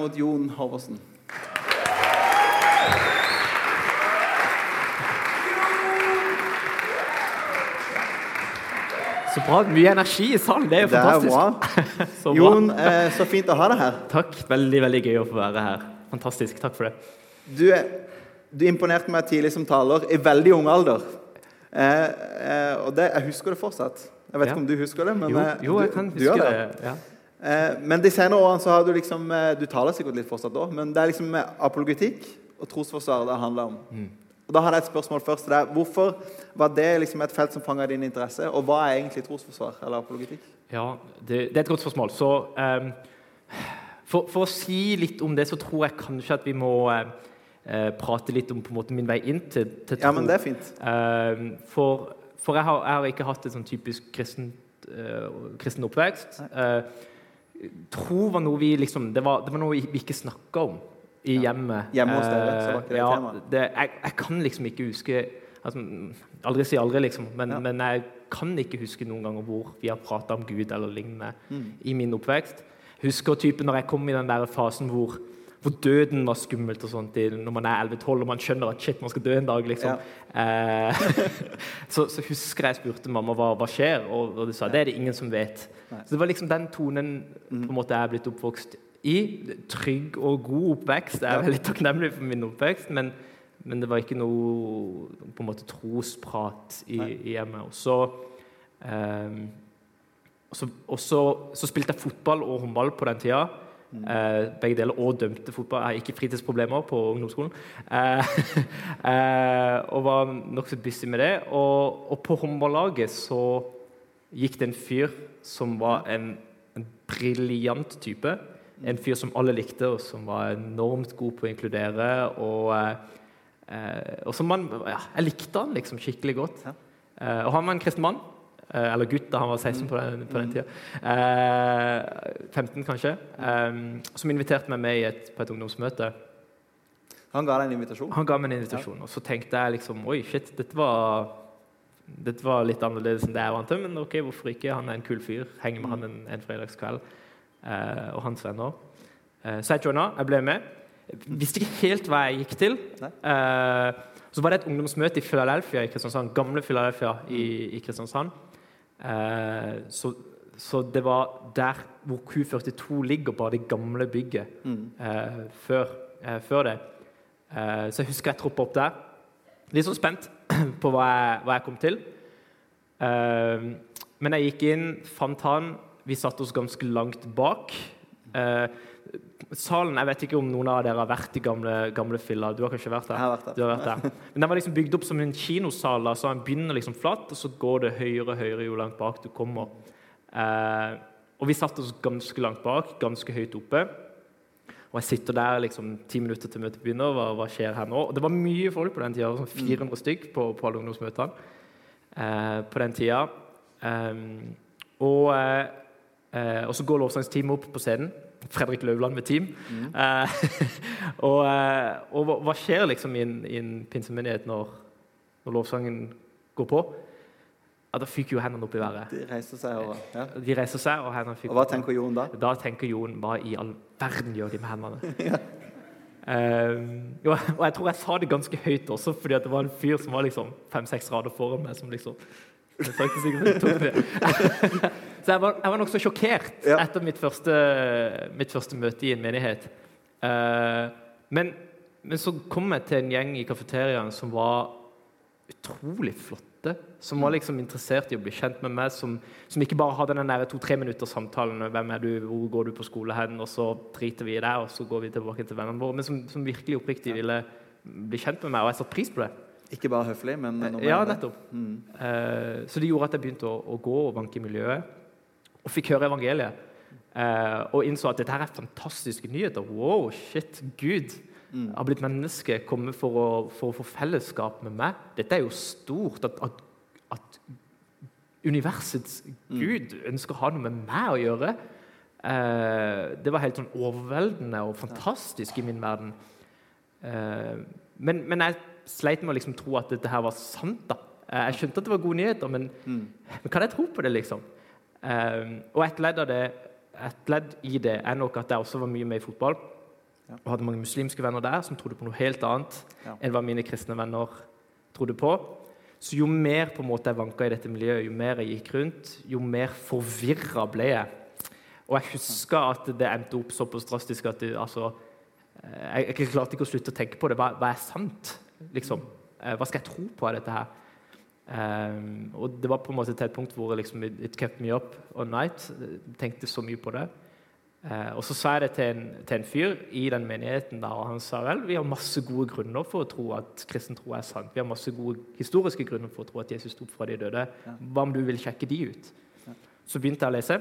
mot Jon Halvorsen. Så bra. Mye energi i salen. Det er jo Det er bra. Så bra. Jon, eh, så fint å ha deg her. Takk. Veldig veldig gøy å få være her. Fantastisk. Takk for det. Du, du imponerte meg tidlig som taler, i veldig ung alder. Eh, eh, og det, jeg husker det fortsatt. Jeg vet Ja. ikke om du husker det, men Jo, eh, jo jeg kan du gjør huske det. det. Ja. Eh, men de senere årene så har du liksom eh, Du taler sikkert litt fortsatt da, men det er liksom apologitikk apologetikk og trosforsvar det handler om. Mm. Og Da hadde jeg et spørsmål først til deg. Hvorfor var det liksom et felt som fanga din interesse? Og hva er egentlig trosforsvar eller apologetikk? Ja, det, det er et godt spørsmål. Så um, for, for å si litt om det, så tror jeg kanskje at vi må eh, eh, prate litt om på en måte min vei inn til, til tro. Ja, men det er fint. Uh, for for jeg, har, jeg har ikke hatt en sånn typisk kristen, uh, kristen oppvekst. Eh, tro var noe vi liksom Det var, det var noe vi ikke snakka om i hjemmet. Hjemme hos dere, så var ikke det Eh, ja, tema. det, jeg, jeg kan liksom ikke huske altså, Aldri si aldri, liksom. Men, Ja. men jeg kan ikke huske noen ganger hvor vi har prata om Gud eller lignende Mm. i min oppvekst. Husker typen når jeg kom i den der fasen hvor, hvor døden var skummelt og sånt, når man er 11-12 og man skjønner at shit, man skal dø en dag, liksom. Eh, så, så husker jeg spurte mamma hva, hva skjer, og, og de sa det er det ingen som vet. Nei. Så det var liksom den tonen på en måte jeg er blitt oppvokst i. Trygg og god oppvekst. Jeg er veldig takknemlig for min oppvekst, men, men det var ikke noe på en måte trosprat i, i hjemmet. Og så, Eh, og så, så spilte jeg fotball og håndball på den tida. Eh, begge deler, og dømte fotball. Jeg har ikke fritidsproblemer på ungdomsskolen. Eh, eh, og var nokså busy med det. Og, og på håndballaget så gikk det en fyr som var en, en briljant type. En fyr som alle likte, og som var enormt god på å inkludere. Og, og som man, ja, jeg likte han liksom skikkelig godt. Eh, og han var en kristen mann. Eh, eller gutt, da han var 16 på den, på den tida. Eh, 15, kanskje. Eh, som inviterte meg med i et, på et ungdomsmøte. Han ga deg en invitasjon. Han ga meg en invitasjon, og så tenkte jeg liksom Oi, shit, dette var, dette var litt annerledes enn det jeg vant til, men ok, hvorfor ikke? Han er en kul fyr. Henger med han en, en fredagskveld. Eh, og hans venner. Eh, så jeg joina. Jeg ble med. Visste ikke helt hva jeg gikk til. Eh, så var det et ungdomsmøte i Philadelphia i Kristiansand. Gamle Philadelphia i, i Kristiansand. Eh, så, så det var der hvor Q42 ligger, bare det gamle bygget Mm. eh, før, eh, før det. Eh, så jeg husker jeg troppa opp der. Litt sånn spent på hva jeg, hva jeg kom til. Men jeg gikk inn, fant han. Vi satte oss ganske langt bak. Salen Jeg vet ikke om noen av dere har vært i gamle, gamle Filla. Du har kanskje vært der? Jeg har vært der. Du har vært der. Men den var liksom bygd opp som en kinosal. så Den begynner liksom flatt, og så går det høyere og høyere jo langt bak du kommer. Eh, og vi satte oss ganske langt bak, ganske høyt oppe. Og jeg sitter der liksom ti minutter til møtet begynner. Hva, hva skjer her nå? Og det var mye folk på den tida. Sånn 400 stykk på, på alle ungdomsmøtene eh, på den tida. Eh, og, eh, eh, og så går lovsangsteamet opp på scenen. Fredrik Løvland med team. Eh, og eh, og hva, skjer liksom i en, i en pinsemenighet når, når lovsangen går på? Ja, Da fyker jo hendene opp i været. De reiser seg og Ja. De reiser seg, og hendene fyker Og hva tenker Jon da? Da tenker Jon hva i all verden gjør de med hendene? Ehm, jo, og jeg tror jeg sa det ganske høyt også, fordi det var en fyr som var liksom fem-seks rader foran meg. som liksom jeg Så jeg var, jeg var nokså sjokkert Ja. etter mitt første, mitt første møte i en menighet. Uh, men, men så kom jeg til en gjeng i kafeteriaen som var utrolig flotte. Som var liksom interessert i å bli kjent med meg. Som, som ikke bare hadde den to-tre minutters samtalen. Hvem er du, hvor går du på skole hen? Og så driter vi i deg, og så går vi tilbake til vennene våre. Men som, som virkelig oppriktig ville bli kjent med meg. Og jeg satte pris på det. Ikke bare høflig, men noe mer Ja, nettopp. Mm. Uh, så det gjorde at jeg begynte å, å gå og banke i miljøet. Og fikk høre evangeliet. Eh, og innså at dette her er fantastiske nyheter. Wow, shit, Gud har blitt menneske, kommet for for å få fellesskap med meg. Dette er jo stort. At, at, at universets Gud ønsker å ha noe med meg å gjøre. Eh, det var helt sånn overveldende og fantastisk i min verden. Eh, men, men jeg sleit med å liksom tro at dette her var sant. da. Jeg skjønte at det var gode nyheter, men, men kan jeg tro på det, liksom? Eh, og et ledd, det, et ledd i det er nok at jeg også var mye med i fotball. Ja. Og hadde mange muslimske venner der som trodde på noe helt annet Ja. enn hva mine kristne venner trodde på. Så jo mer på en måte jeg vanka i dette miljøet, jo mer jeg gikk rundt, jo mer forvirra ble jeg. Og jeg husker at det endte opp såpass drastisk at det, altså, eh, jeg, jeg klarte ikke å slutte å tenke på det. Hva, hva er sant? Liksom? Eh, Hva skal jeg tro på av dette her? Um, og det var på en måte til et punkt hvor liksom, it, it kept me up all night. Tenkte så mye på det. Uh, og så sa jeg det til en, til en fyr i den menigheten, der, og han sa vel vi har masse gode grunner for å tro at kristen tro er sant. Vi har masse gode historiske grunner for å tro at Jesus sto opp fra de døde. Hva om du vil sjekke de ut? Så begynte jeg å lese,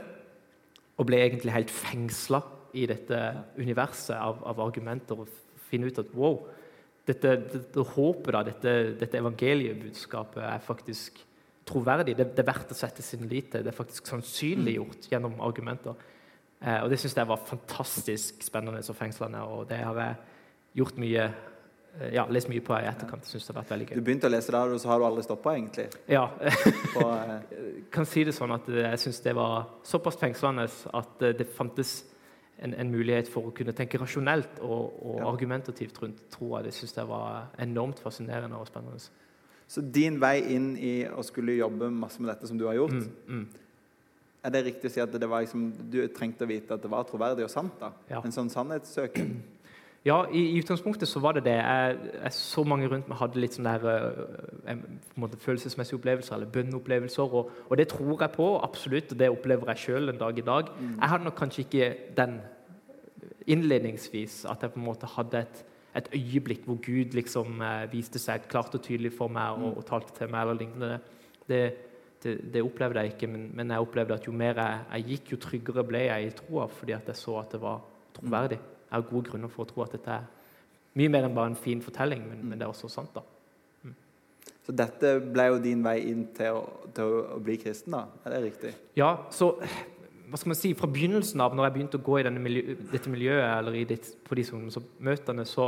og ble egentlig helt fengsla i dette universet av, av argumenter. Og finne ut at wow, dette, dette håpet, da, dette, dette evangeliebudskapet er faktisk troverdig. Det, det er verdt å sette sin lit til. Det er faktisk sannsynliggjort gjennom argumenter. Eh, og det syns jeg var fantastisk spennende og fengslende, og det har jeg gjort mye eh, ja, lest mye på i etterkant. Synes det har vært veldig gøy. Du begynte å lese der, og så har du aldri stoppa, egentlig? Ja, På, eh, kan si det sånn at eh, jeg syns det var såpass fengslende at eh, det fantes en, en mulighet for å kunne tenke rasjonelt og, og Ja. argumentativt rundt troa. Det syns jeg var enormt fascinerende og spennende. så din vei inn i å skulle jobbe masse med dette som du har gjort, Mm, mm. er det riktig å si at det var liksom, du trengte å vite at det var troverdig og sant? da? Ja. En sånn sannhetssøken? Ja, i, i utgangspunktet så var det det. Jeg, jeg så mange rundt meg hadde litt sånne der, en måte følelsesmessige opplevelser eller bønneopplevelser. Og, og det tror jeg på, absolutt, og det opplever jeg sjøl en dag i dag. Jeg hadde nok kanskje ikke den innledningsvis, at jeg på en måte hadde et, et øyeblikk hvor Gud liksom eh, viste seg klart og tydelig for meg og, og talte til meg eller lignende. Det, det, det opplevde jeg ikke, men, men jeg opplevde at jo mer jeg, jeg gikk, jo tryggere ble jeg i troa, fordi at jeg så at det var troverdig. Jeg har gode grunner for å tro at dette er mye mer enn bare en fin fortelling, men, men det er også sant. da. Så dette ble jo din vei inn til å, til å, bli kristen, da? Er det riktig? Ja, så hva skal man si, Fra begynnelsen av, når jeg begynte å gå i denne miljø, dette miljøet, eller i ditt, på disse ungdomsmøtene, så,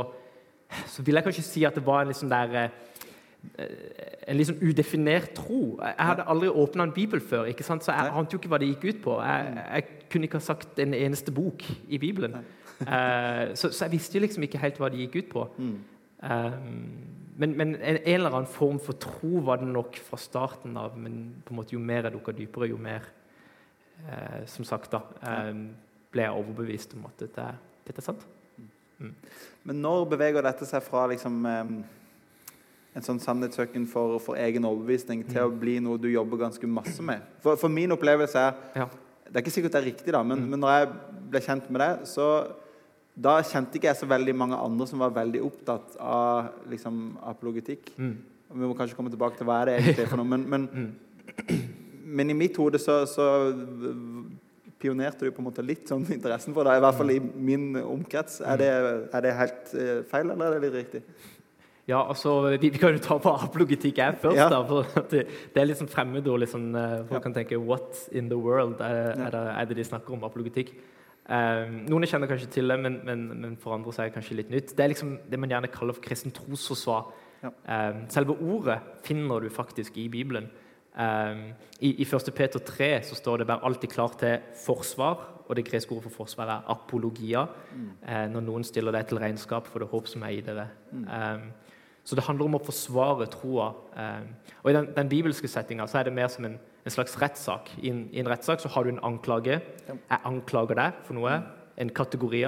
så vil jeg kanskje si at det var en sånn der eh, en sånn udefinert tro. Jeg hadde aldri åpna en bibel før, ikke sant? så jeg Nei. ante jo ikke hva det gikk ut på. Jeg, jeg kunne ikke ha sagt en eneste bok i Bibelen. Eh, så, så jeg visste jo liksom ikke helt hva det gikk ut på. Mm. Eh, men, men en, en eller annen form for tro var det nok fra starten av. Men på en måte jo mer jeg dukka dypere, jo mer uh, Som sagt, da eh, ble jeg overbevist om at dette, dette er sant. Men når beveger dette seg fra liksom, en sånn sannhetssøken for, for egen overbevisning til å bli noe du jobber ganske masse med? For, for min opplevelse er Ja. Det er ikke sikkert det er riktig, da, men, men når jeg ble kjent med det, så da kjente ikke jeg så veldig mange andre som var veldig opptatt av liksom, apologetikk. Mm. Vi må kanskje komme tilbake til hva er det egentlig er for noe, men, men, men i mitt hode så, så pionerte du på en måte litt sånn interessen for det, i hvert fall i min omkrets. Er det, er det helt eh, feil, eller er det litt riktig? Ja, altså, vi, vi kan jo ta på apologetikk er først. Ja. da, for at det, det er litt sånn fremmedord. Eh, folk Ja. kan tenke 'What in the world?' Er, er, det, er det de snakker om apologetikk? Eh, noen kjenner kanskje til det, men, men, men for andre er det kanskje litt nytt. Det er liksom det man gjerne kaller for kristen trosforsvar. Ja. Eh, selve ordet finner du faktisk i Bibelen. Eh, I, I 1. Peter 3 så står det 'vær alltid klar til forsvar'. Og det greske ordet for forsvar er apologia. Eh, når noen stiller deg til regnskap for det håp som er i dere. Eh, så det handler om å forsvare troa. Og I den, den bibelske settinga er det mer som en, en slags rettssak. I en, i en rettssak så har du en anklage. Jeg anklager deg for noe. En kategori.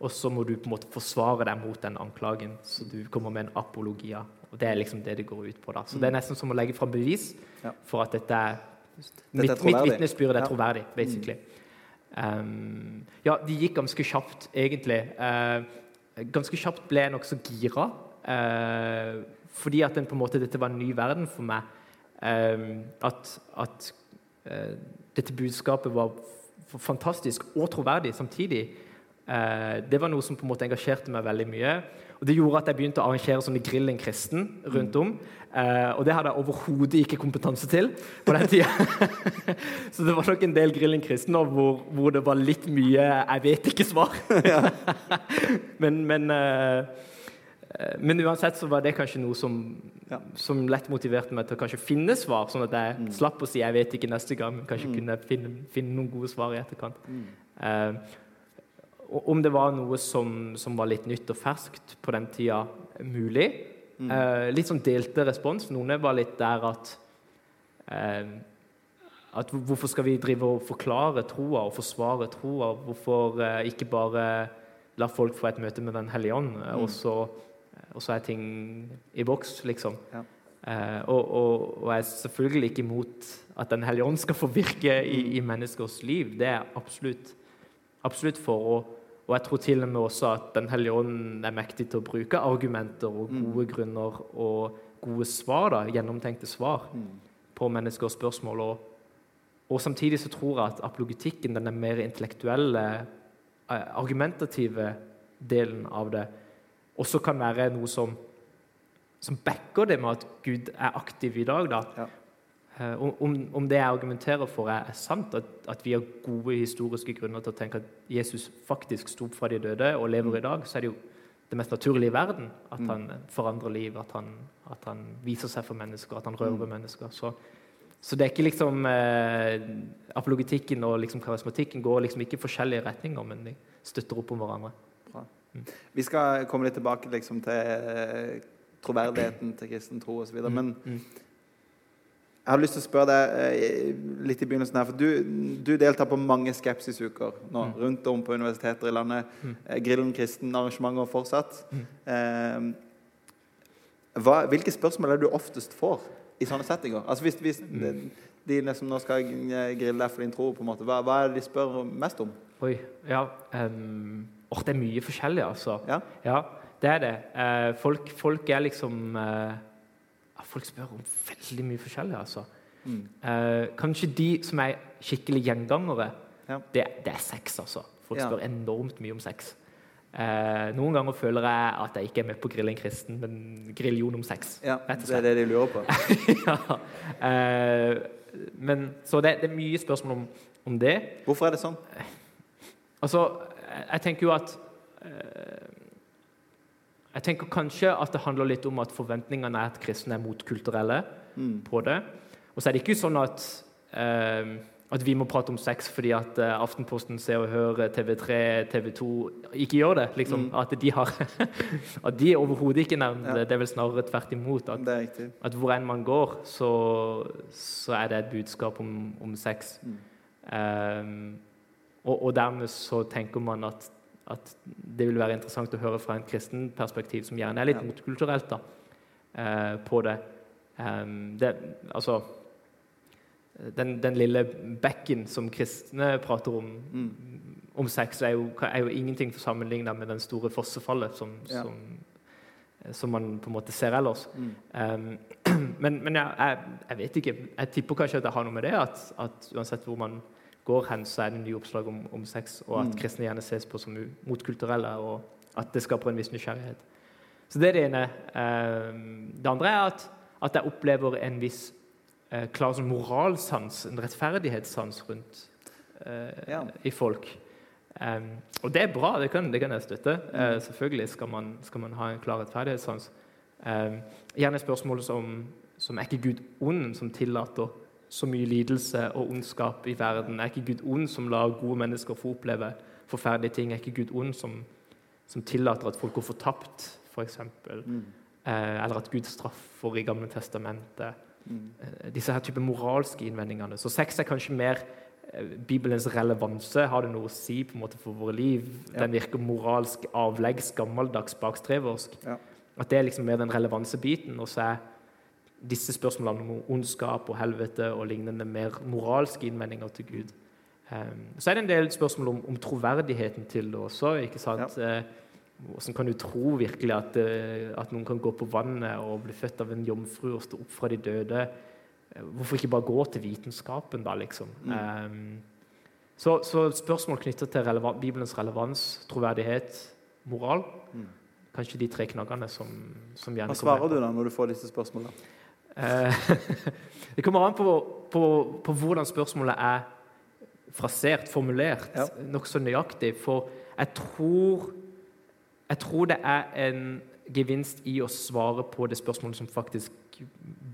Og så må du på en måte forsvare deg mot den anklagen. Så du kommer med en apologia. Og Det er liksom det det går ut på. da. Så det er nesten som å legge fram bevis for at dette er Dette er Mitt, mitt vitnesbyrd er troverdig, basically. Um, ja, de gikk ganske kjapt, egentlig. Uh, ganske kjapt ble jeg nokså gira. Uh, fordi at den, på en måte, dette var en ny verden for meg. Eh, at at eh, dette budskapet var fantastisk og troverdig samtidig. Eh, det var noe som på en måte engasjerte meg veldig mye. Og Det gjorde at jeg begynte å arrangere sånne Grillen kristen rundt om. Eh, og det hadde jeg overhodet ikke kompetanse til på den tida. Så det var nok en del Grillen kristen hvor, hvor det var litt mye 'jeg vet ikke'-svar. men, men, eh, men uansett så var det kanskje noe som, Ja. som lett motiverte meg til å kanskje finne svar, sånn at jeg slapp å si 'jeg vet ikke' neste gang, men kanskje kunne finne, finne noen gode svar i etterkant. Eh, og om det var noe som, som var litt nytt og ferskt på den tida, mulig. Eh, litt sånn delte respons. Noen var litt der at eh, at Hvorfor skal vi drive og forklare troa og forsvare troa? Hvorfor eh, ikke bare la folk få et møte med Den hellige ånd, eh, og, så, og så er ting i boks, liksom? Ja. Eh, og, og, og jeg er selvfølgelig ikke imot at Den hellige ånd skal få virke i, i menneskers liv. Det er absolutt, absolutt for. Og, og jeg tror til og med også at Den hellige ånd er mektig til å bruke argumenter og gode grunner og gode svar, da, gjennomtenkte svar, på menneskers spørsmål. Og, og samtidig så tror jeg at apologetikken, den er mer intellektuelle, eh, argumentative delen av det, også kan være noe som, som backer det med at Gud er aktiv i dag. da. Ja. Eh, Om, om det jeg argumenterer for, er, er sant, at, at vi har gode historiske grunner til å tenke at Jesus faktisk sto opp fra de døde og lever i dag, så er det jo det mest naturlige i verden at han forandrer liv, at han, at han viser seg for mennesker, at han rører ved mennesker. Så, så det er ikke liksom eh, Apologetikken og liksom karismatikken går liksom ikke i forskjellige retninger, men de støtter opp om hverandre. Bra. Vi skal komme litt tilbake liksom, til eh, troverdigheten til kristen tro osv. Mm. Men jeg har lyst til å spørre deg eh, litt i begynnelsen her, for du, du deltar på mange skepsisuker nå Mm. rundt om på universiteter i landet. Eh, Grillen kristen arrangementer fortsatt. Mm. Hva, hvilke spørsmål er det du oftest får i sånne settinger? Altså hvis, hvis Mm. de, de som nå skal grille deg for din tro, på en måte, hva, hva er det de spør mest om? Oi, ja um, åh, Det er mye forskjellig, altså. Ja? Ja, det er det. Eh, folk, folk er liksom eh, Folk spør om veldig mye forskjellig, altså. Mm. Eh, kanskje de som er skikkelig gjengangere, Ja. det, det er sex, altså. Folk spør enormt mye om sex. Eh, noen ganger føler jeg at jeg ikke er med på Grill en kristen, men Grillion om sex. ja, det er det de lurer på. ja. eh, men, så det, det er mye spørsmål om, om det. Hvorfor er det sånn? Altså, jeg- jeg tenker jo at eh, Jeg tenker kanskje at det handler litt om at forventningene er at kristne er motkulturelle Mm. på det. Og så er det ikke sånn at eh, at vi må prate om sex fordi at eh, Aftenposten, Se og Hør, TV3, TV 2 ikke gjør det. liksom. Mm. At de har At de overhodet ikke nevner Ja. det. Det er vel snarere tvert imot. At, at hvor enn man går, så, så er det et budskap om, om sex. Mm. Ehm, og, og dermed så tenker man at, at det vil være interessant å høre fra en kristen perspektiv, som gjerne er litt Ja. motkulturelt da, eh, på det. Um, det. Altså den, den lille bekken som kristne prater om, Mm. om sex, er jo, er jo ingenting sammenligna med den store fossefallet som, Ja. som, som man på en måte ser ellers. Mm. Um, men men jeg, jeg, jeg vet ikke. Jeg tipper kanskje at det har noe med det at, at uansett hvor man går hen, så er det nye oppslag om, om sex, og at Mm. kristne gjerne ses på som motkulturelle, og at det skaper en viss nysgjerrighet. Så det er det ene. Um, det andre er at, at jeg opplever en viss eh, klar sånn moralsans, en rettferdighetssans rundt eh, Ja. i folk. Um, og det er bra, det kan, det kan jeg støtte. Eh, Mm. selvfølgelig skal man, skal man ha en klar rettferdighetssans. Um, gjerne spørsmål som, som er ikke Gud ond, som tillater så mye lidelse og ondskap i verden? Er ikke Gud ond, som lar gode mennesker få oppleve forferdelige ting? Er ikke Gud ond, som, som tillater at folk går fortapt, f.eks.? For Mm. eh, eller at Gud straffer i Gamle testamentet? Mm. Eh, disse her type moralske innvendingene. Så sex er kanskje mer eh, Bibelens relevanse. Har det noe å si på en måte for våre liv? Ja. Den virker moralsk avleggs, gammeldags, bakstreversk. Ja. At det er liksom mer den relevanse biten. Og så er disse spørsmålene om ondskap og helvete og lignende mer moralske innvendinger til Gud. Um, så er det en del spørsmål om, om troverdigheten til det også. ikke sant? Ja. Hvordan kan du tro virkelig at, eh, at noen kan gå på vannet og bli født av en jomfru og stå opp fra de døde? Eh, Hvorfor ikke bare gå til vitenskapen, da, liksom? Mm. Um, så, så spørsmål knyttet til releva Bibelens relevans, troverdighet, moral Mm. Kanskje de tre knaggene som, som gjerne Hva svarer du da når du får disse spørsmålene? Eh, det kommer an på, på, på hvordan spørsmålet er frasert, formulert, Ja. nokså nøyaktig. For jeg tror, jeg tror det er en gevinst i å svare på det spørsmålet som faktisk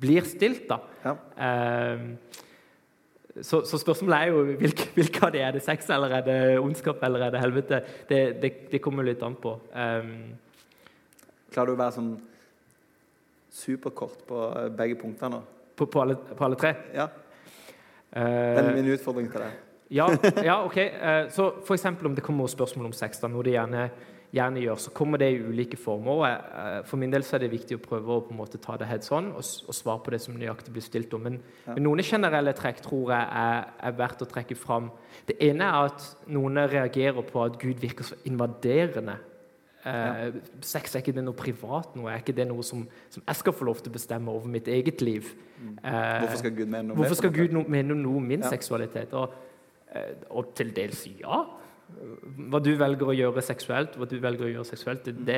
blir stilt. da. Ja. Eh, så, så, spørsmålet er jo hvilke, hvilke, av de er det sex, eller er det ondskap, eller er det helvete? Det, det, det kommer litt an på. Um, Klarer du å være sånn superkort på begge punktene? På, på, alle, på alle, tre? Ja. Det er min utfordring til deg. Ja, ja ok. Uh, så f.eks. om det kommer spørsmål om sex, da, noe de gjerne, gjerne, gjør, så kommer det i ulike former. For min del så er det viktig å prøve å på en måte ta det heads on og, og svare på det som nøyaktig blir stilt om. Men, ja. men, noen generelle trekk tror jeg er, er, verdt å trekke fram. Det ene er at noen reagerer på at Gud virker så invaderende. Uh, sex er ikke det noe privat noe? Er ikke det noe som, som, jeg skal få lov til å bestemme over mitt eget liv? Eh, hvorfor skal Gud mene noe, hvorfor skal Gud mene noe om min ja. seksualitet? Og, Eh, og til dels ja. Hva du velger å gjøre seksuelt, hva du velger å gjøre seksuelt, det,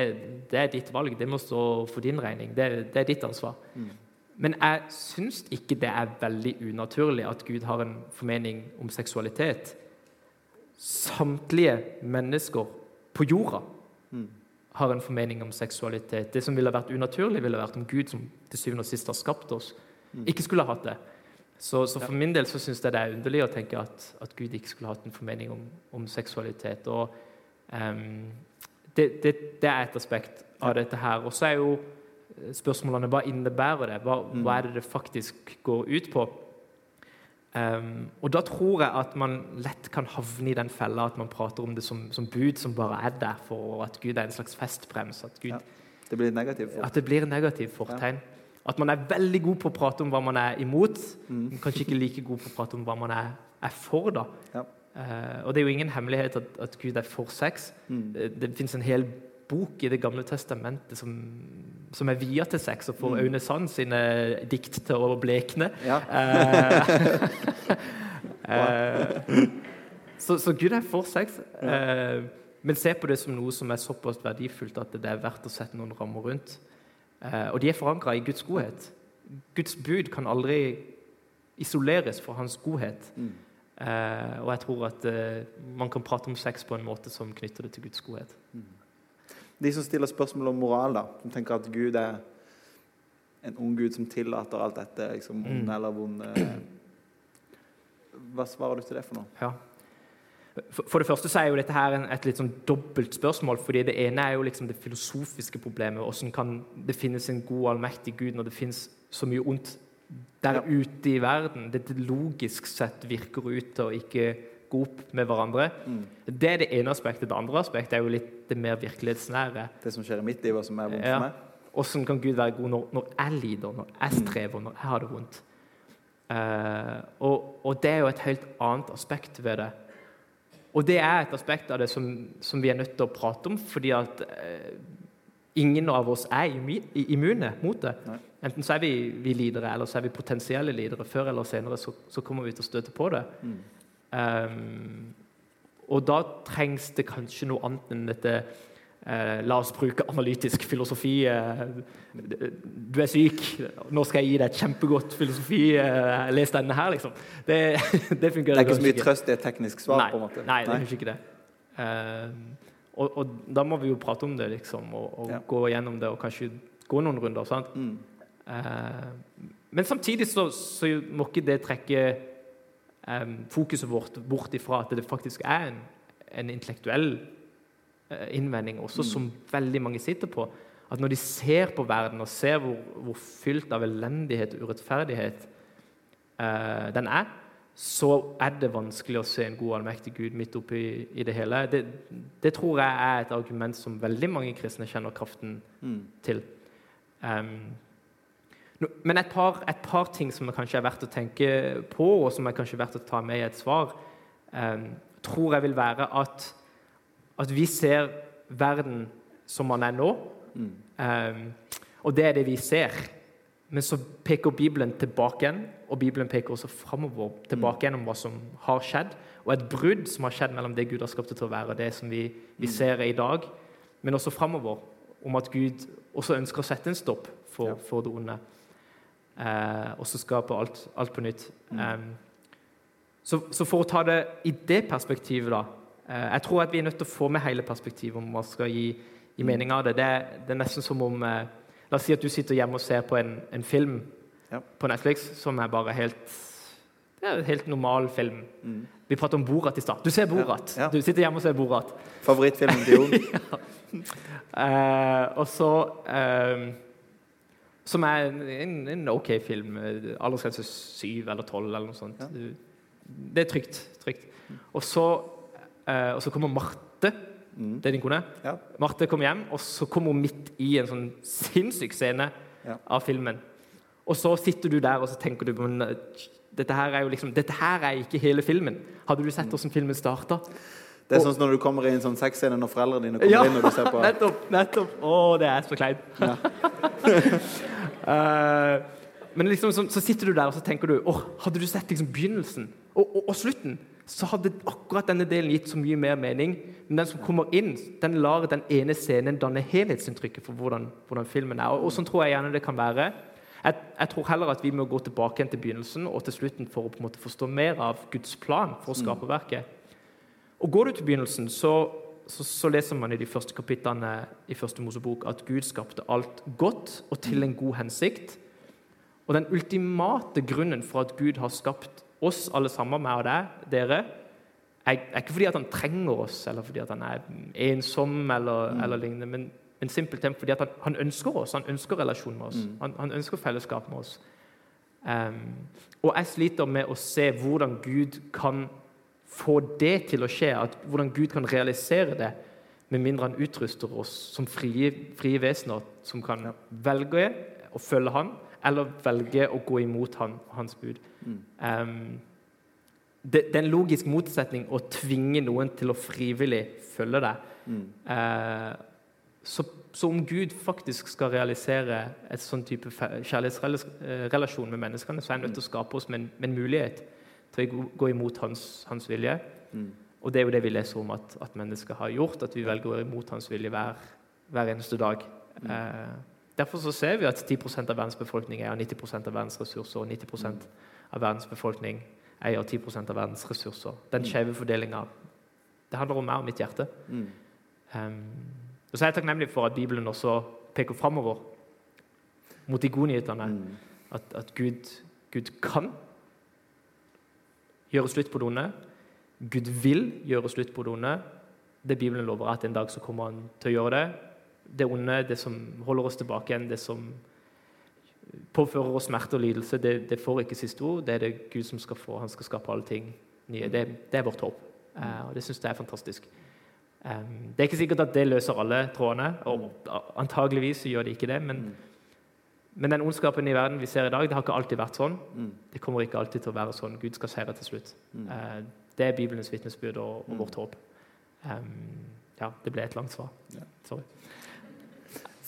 det er ditt valg. Det må stå for din regning. Det, det er ditt ansvar. Mm. Men jeg syns ikke det er veldig unaturlig at Gud har en formening om seksualitet. Samtlige mennesker på jorda mm. Har en formening om seksualitet. Det som ville vært unaturlig, ville vært om Gud, som til syvende og sist har skapt oss, mm. ikke skulle ha hatt det. Så, så, for min del så syns jeg det er underlig å tenke at, at, Gud ikke skulle hatt en formening om, om seksualitet. Og um, det, det, det, er et aspekt av dette her. Og så er jo spørsmålene hva innebærer det? Hva, mm. hva er det det faktisk går ut på? Um, og da tror jeg at man lett kan havne i den fella at man prater om det som, som bud som bare er der for at Gud er en slags festbrems. At, Gud, ja, det blir negativt at det blir negativ fortegn. Ja. At man er veldig god på å prate om hva man er imot, mm. men kanskje ikke like god på å prate om hva man er, er for. da. Ja. Uh, og det er jo ingen hemmelighet at, at Gud er for sex. Mm. Det, det fins en hel bok i Det gamle testamentet som, som er via til sex, og får mm. Aune Sand sine dikt til å blekne. Ja. Uh, uh, så, så, Gud er for sex. men se på det som noe som er såpass verdifullt at det er verdt å sette noen rammer rundt. Eh, og de er forankra i Guds godhet. Guds bud kan aldri isoleres fra hans godhet. Mm. Og jeg tror at man kan prate om sex på en måte som knytter det til Guds godhet. Mm. De som stiller spørsmål om moral, da, som tenker at Gud er en ung Gud som tillater alt dette, liksom, onde mm. eller vonde Hva svarer du til det for noe? Ja. For det første så er jo dette her et litt sånn dobbelt spørsmål. fordi Det ene er jo liksom det filosofiske problemet. Hvordan kan det finnes en god, allmektig Gud når det finnes så mye ondt der ja. ute i verden? Det logisk sett virker ut til å ikke opp med hverandre. Mm. Det er det ene aspektet. Det andre aspektet er jo litt det mer virkelighetsnære. Det som skjer i mitt liv, og som er vondt for meg? Hvordan kan Gud være god når, når jeg lider, når jeg mm. strever, når jeg har det vondt? Uh, og, og det er jo et helt annet aspekt ved det. Og det er et aspekt av det som, som vi er nødt til å prate om, fordi at uh, ingen av oss er immune mot det. Nei. Enten så er vi, vi lidere, eller så er vi potensielle lidere. Før eller senere så, så kommer vi til å støte på det. Mm. Um, og da trengs det kanskje noe annet enn dette Eh, la oss bruke analytisk filosofi. Eh, du er syk, nå skal jeg gi deg et kjempegodt filosofi. Eh, les denne her, liksom. Det, det fungerer Det er ikke så mye trøst i et teknisk svar? Nei, på en måte. Nei, det er kanskje ikke det. Eh, og, og, da må vi jo prate om det, liksom, og, og ja. gå gjennom det, og kanskje gå noen runder. sant? Mm. Eh, men samtidig så, så, må ikke det trekke fokuset vårt bort ifra at det faktisk er en, en intellektuell Eh, innvending også, som veldig mange sitter på. At når de ser på verden og ser hvor, hvor fylt av elendighet og urettferdighet eh, den er, så er det vanskelig å se en god, allmektig Gud midt oppi i det hele. Det, det, tror jeg er et argument som veldig mange kristne kjenner kraften mm. til. Um, men et par, et par, ting som kanskje er verdt å tenke på, og som er kanskje verdt å ta med i et svar, eh, tror jeg vil være at at vi ser verden som man er nå. Mm. Eh, og det er det vi ser. Men så peker Bibelen tilbake igjen, og Bibelen peker også framover tilbake igjen om hva som har skjedd. Og et brudd som har skjedd mellom det Gud har skapt det til å være, og det som vi, vi mm. ser i dag. Men også framover, om at Gud også ønsker å sette en stopp for, for det onde. Uh, og så skape alt, alt, på nytt. Mm. Um, så, så, for å ta det i det perspektivet, da Eh, jeg tror at vi er nødt til å få med hele perspektivet om hva skal gi, gi mening av det. det. Det, er nesten som om eh, La oss si at du sitter hjemme og ser på en, en film ja. på Netflix som er bare helt Det er en helt normal film. Vi pratet om Borat i stad. Du ser Borat. Ja, ja. Du sitter hjemme og ser Borat. Favorittfilmen til Jon? Eh, og så eh, Som er en, en, OK film. Aldersgrense syv eller tolv eller noe sånt. Det er trygt. trygt. Og, så, eh, og så kommer Marte. Det er din kone. Ja. Marte kommer hjem, og så kommer hun midt i en sånn sinnssyk scene Ja. av filmen. Og så sitter du der og så tenker du men, dette her er jo liksom, dette her er ikke hele filmen. Hadde du sett hvordan filmen starta? Det er sånn som når du kommer i en sånn sexscene når foreldrene dine kommer Ja, inn og du ser på nettopp! nettopp. Å, det er så kleint. Eh, men liksom, så, så sitter du der og så tenker du åh, Hadde du sett liksom begynnelsen og, og, og slutten, så hadde akkurat denne delen gitt så mye mer mening. Men den som kommer inn, den lar den ene scenen danne helhetsinntrykket for hvordan, hvordan filmen er. Og, og sånn tror jeg gjerne det kan være. Jeg, jeg tror heller at vi må gå tilbake igjen til begynnelsen og til slutten for å på en måte forstå mer av Guds plan for å skape verket. Og Går du til begynnelsen, så, så, så leser man i de første kapitlene i første Mosebok at Gud skapte alt godt og til en god hensikt. Og den ultimate grunnen for at Gud har skapt oss alle sammen, meg og deg, dere, er, er ikke fordi at han trenger oss, eller fordi at han er ensom, eller, eller lignende, men, men simpelthen fordi at han, han ønsker oss. Han ønsker relasjon med oss. Han, han ønsker fellesskap med oss. Um, og jeg sliter med å se hvordan Gud kan få det til å skje, at, hvordan Gud kan realisere det, med mindre han utruster oss som frie, frie vesener som kan velge å følge han, eller velge å gå imot han, hans bud. Em, det, det er en logisk motsetning å tvinge noen til å frivillig følge deg. Eh, så, så om Gud faktisk skal realisere et sånn type kjærlighetsrelasjon med menneskene, så er han nødt til å skape oss med en, med en mulighet til å gå- gå imot hans, hans vilje. Og det er jo det vi leser om at, at mennesker har gjort, at vi velger å gå imot hans vilje hver, hver eneste dag. Eh, derfor så ser vi at 10% av verdens befolkning eier 90 av verdens ressurser, og 90% av verdens befolkning eier 10 av verdens ressurser. Den skjeve fordelinga Det handler om meg og mitt hjerte. Um, og så er jeg takknemlig for at Bibelen også peker framover mot de gode nyhetene. At, at Gud, Gud kan gjøre slutt på det onde. Gud vil gjøre slutt på det onde. Det Bibelen lover, er at en dag så kommer han til å gjøre det. Det onde, det som holder oss tilbake igjen, det som påfører oss smerte og lidelse, det, det får ikke siste ord. Det er det Gud som skal få. Han skal skape alle ting nye. Det, det er vårt håp. Eh, og det syns jeg er fantastisk. Um, det er ikke sikkert at det løser alle trådene, og antageligvis gjør det ikke det. Men, men den ondskapen i verden vi ser i dag, det har ikke alltid vært sånn. Det kommer ikke alltid til å være sånn. Gud skal seire til slutt. Eh, det er Bibelens vitnesbyrd og, og vårt håp. Um, ja, det ble et langt svar. Sorry.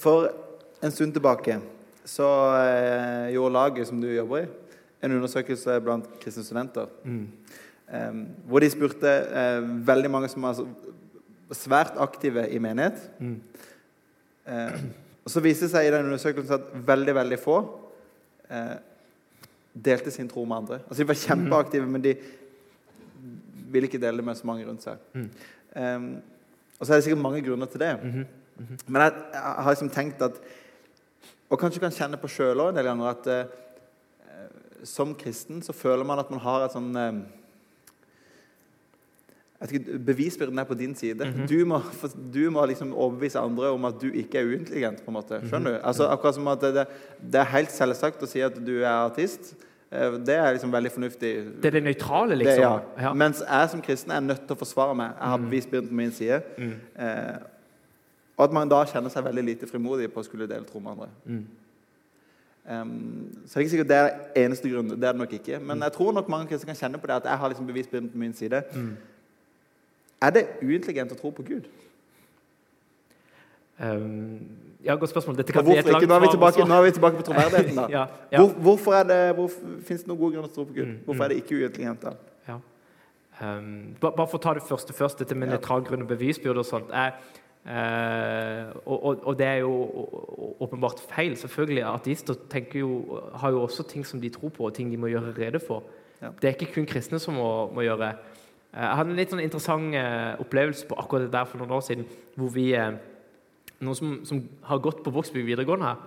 For en stund tilbake så eh, gjorde laget som du jobber i, en undersøkelse blant kristne studenter. Eh, hvor de spurte eh, veldig mange som er svært aktive i menighet. Eh, og så viste det seg i den undersøkelsen at veldig, veldig få eh, delte sin tro med andre. Altså De var kjempeaktive, men de ville ikke dele det med så mange rundt seg. Eh, og så er det sikkert mange grunner til det. Men jeg, jeg har liksom tenkt at Og kanskje kan kjenne på sjøl òg en del ganger at eh, som kristen så føler man at man har et sånn eh, ikke, Bevisbyrden er på din side. du, må, du må liksom overbevise andre om at du ikke er uintelligent. på en måte, skjønner du? Altså Akkurat som at det, det er helt selvsagt å si at du er artist. Eh, Det er liksom veldig fornuftig. Det er det nøytrale, Det, liksom. ja. Ja. Mens jeg som kristen er nødt til å forsvare meg. Jeg har bevisbyrden på min side. Eh, og at man da kjenner seg veldig lite frimodig på å skulle dele tro med andre. Um, så det er ikke sikkert det er eneste grunn. Det er det nok ikke. Men jeg tror nok mange kristne kan kjenne på det at jeg har liksom bevisbyrden på min side. Er det uintelligent å tro på Gud? Um, ja, godt spørsmål. Dette kan bli et langt Nå er vi tilbake, nå er vi tilbake på troverdigheten. da. Ja, ja. Hvor, hvorfor er det, hvor, Fins det noen gode grunner til å tro på Gud? Hvorfor er det ikke uintelligent? da? Ja. Um, bare for å ta det første først, dette med Ja. nøytral grunn og bevisbyrde og sånt. Er, Uh, og, og, og det er jo åpenbart feil. Selvfølgelig, Ateister jo, har jo også ting som de tror på, og ting de må gjøre rede for. Ja. Det er ikke kun kristne som må, må gjøre. Eh, Jeg hadde en litt sånn interessant eh, opplevelse på akkurat det der for noen år siden, hvor vi eh, Noen som, som har gått på Vågsby videregående her.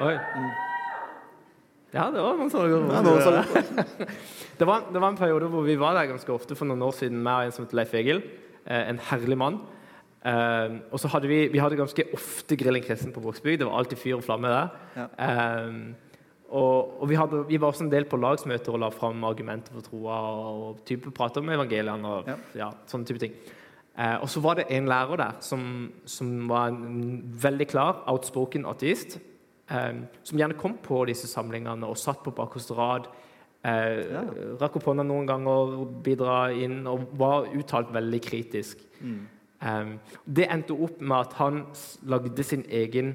Oi. Ja, det var noen sånne det, var, det var en periode hvor vi var der ganske ofte for noen år siden, meg og en som heter Leif Egil. En herlig mann. Og så hadde vi, vi hadde ganske ofte Grillen kristen på Vågsbygd. Det var alltid fyr og flamme der. Ja. Eh, og, og vi, hadde, vi var også en del på lagsmøter og la fram argumenter for troa og type prate om evangeliene og Ja. ja, sånne type ting. Eh, og så var det en lærer der som, som var en veldig klar, outspoken ateist. Eh, som gjerne kom på disse samlingene og satt på bakerste rad. Eh, Ja. Rakk opp hånda noen ganger, bidra inn og var uttalt veldig kritisk. Mm. Eh, det endte opp med at han lagde sin egen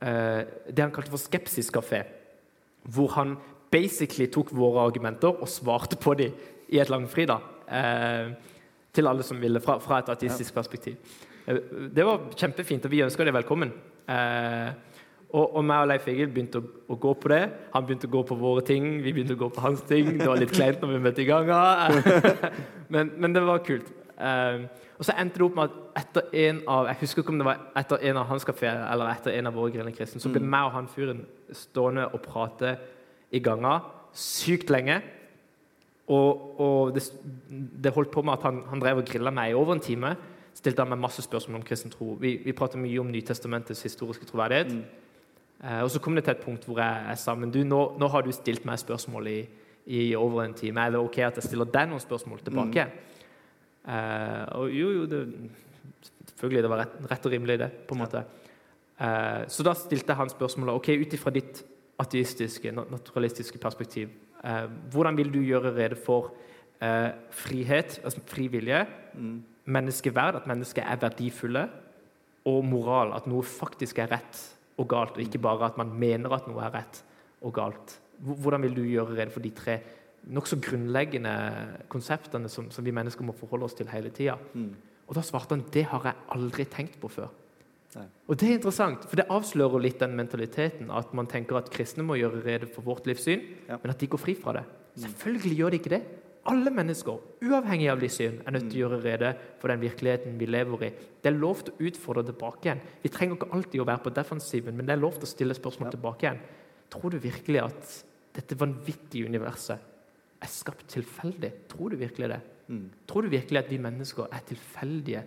eh, Det han kalte for skepsiskafé. Hvor han basically tok våre argumenter og svarte på dem i et langfri. da, eh, Til alle som ville, fra, fra et ateistisk perspektiv. Eh, Det var kjempefint, og vi ønsker det velkommen. Eh, og, og meg og Leif Egil begynte å, å gå på det. Han begynte å gå på våre ting, vi begynte å gå på hans ting. Det var litt kleint når vi møtte i gang men, men det var kult. Eh, og så endte det opp med at etter en av jeg husker ikke om det var etter en av hans kafeer eller etter en av våre grillende kristne, så ble meg og han fyren stående og prate i ganger sykt lenge. Og, og det, det holdt på med at han, han drev og grilla meg i over en time. Stilte han meg masse spørsmål om kristen tro. Vi, vi prater mye om Nytestamentets historiske troverdighet. Eh, og så kom det til et punkt hvor jeg, jeg sa men du, nå, nå har du stilt meg spørsmål i, i over en time. Er det ok at jeg stiller deg noen spørsmål tilbake? Eh, og jo, jo, det, selvfølgelig det var rett, rett og rimelig, det. på en måte. Eh, så da stilte han spørsmålet ok, ut ifra ditt ateistiske, naturalistiske perspektiv. Eh, hvordan vil du gjøre rede for eh, frihet, altså fri vilje, Mm. menneskeverd, at mennesker er verdifulle, og moral, at noe faktisk er rett og galt, og ikke bare at man mener at noe er rett og galt. Hvordan vil du gjøre rede for de tre nokså grunnleggende konseptene som, som vi mennesker må forholde oss til hele tida? Mm. Og da svarte han det har jeg aldri tenkt på før. Nei. Og det er interessant, for det avslører litt den mentaliteten at man tenker at kristne må gjøre rede for vårt livssyn, Ja. men at de går fri fra det. Selvfølgelig gjør de ikke det. Alle mennesker, uavhengig av livssyn, er nødt til å gjøre rede for den virkeligheten vi lever i. Det er lov til å utfordre tilbake igjen. Vi trenger ikke alltid å være på defensiven, men det er lov til å stille spørsmål Ja. tilbake igjen. Tror du virkelig at dette vanvittige universet er skapt tilfeldig? Tror du virkelig det? Mm. Tror du virkelig at vi mennesker er tilfeldige?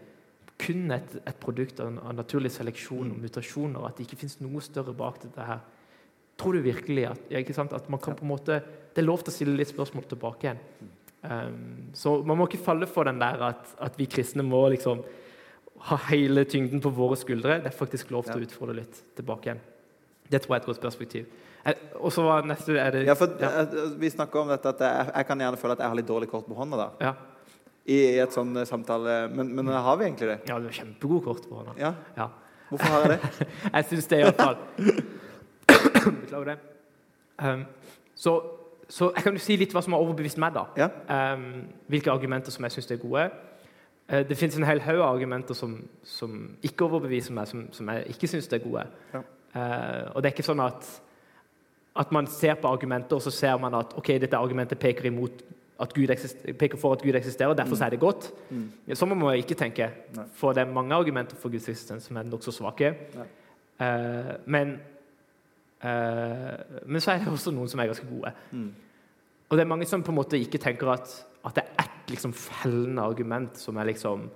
Kun et, et produkt av, av naturlig seleksjon og mutasjoner? At det ikke finnes noe større bak dette her? Tror du virkelig at, ja, at man kan på en måte Det er lov til å stille litt spørsmål tilbake igjen. Um, så man må ikke falle for den der at, at vi kristne må liksom ha hele tyngden på våre skuldre. Det er faktisk lov til å utfordre litt tilbake igjen. Det tror jeg er et godt perspektiv. Eh, Og så var neste det, Ja, for ja. eh, Vi snakker om dette at jeg, jeg kan gjerne føle at jeg har litt dårlig kort på hånda da, Ja. i, i et sånn eh, samtale, men, men har vi egentlig det? ja, du har kjempegod kort på hånda. Ja, Ja. Hvorfor har jeg det? Jeg syns det, iallfall. Beklager det. Um, så, så jeg kan jo si litt hva som har overbevist meg, da. Ja. Um, hvilke argumenter som jeg syns er gode. Eh, det finnes en hel haug av argumenter som, som ikke overbeviser meg, som, som jeg ikke syns er gode. Ja. Eh, og det er ikke sånn at, at man ser på argumenter, og så ser man at ok, dette argumentet peker, imot at Gud eksister, peker for at Gud eksisterer, og derfor mm. er det godt. Mm. Sånn må man ikke tenke. Nei. For det er mange argumenter for Guds eksistens som er nokså svake. Eh, men, eh, men så er det også noen som er ganske gode. Mm. Og det er mange som på en måte ikke tenker at, at det er ett liksom fellende argument som er liksom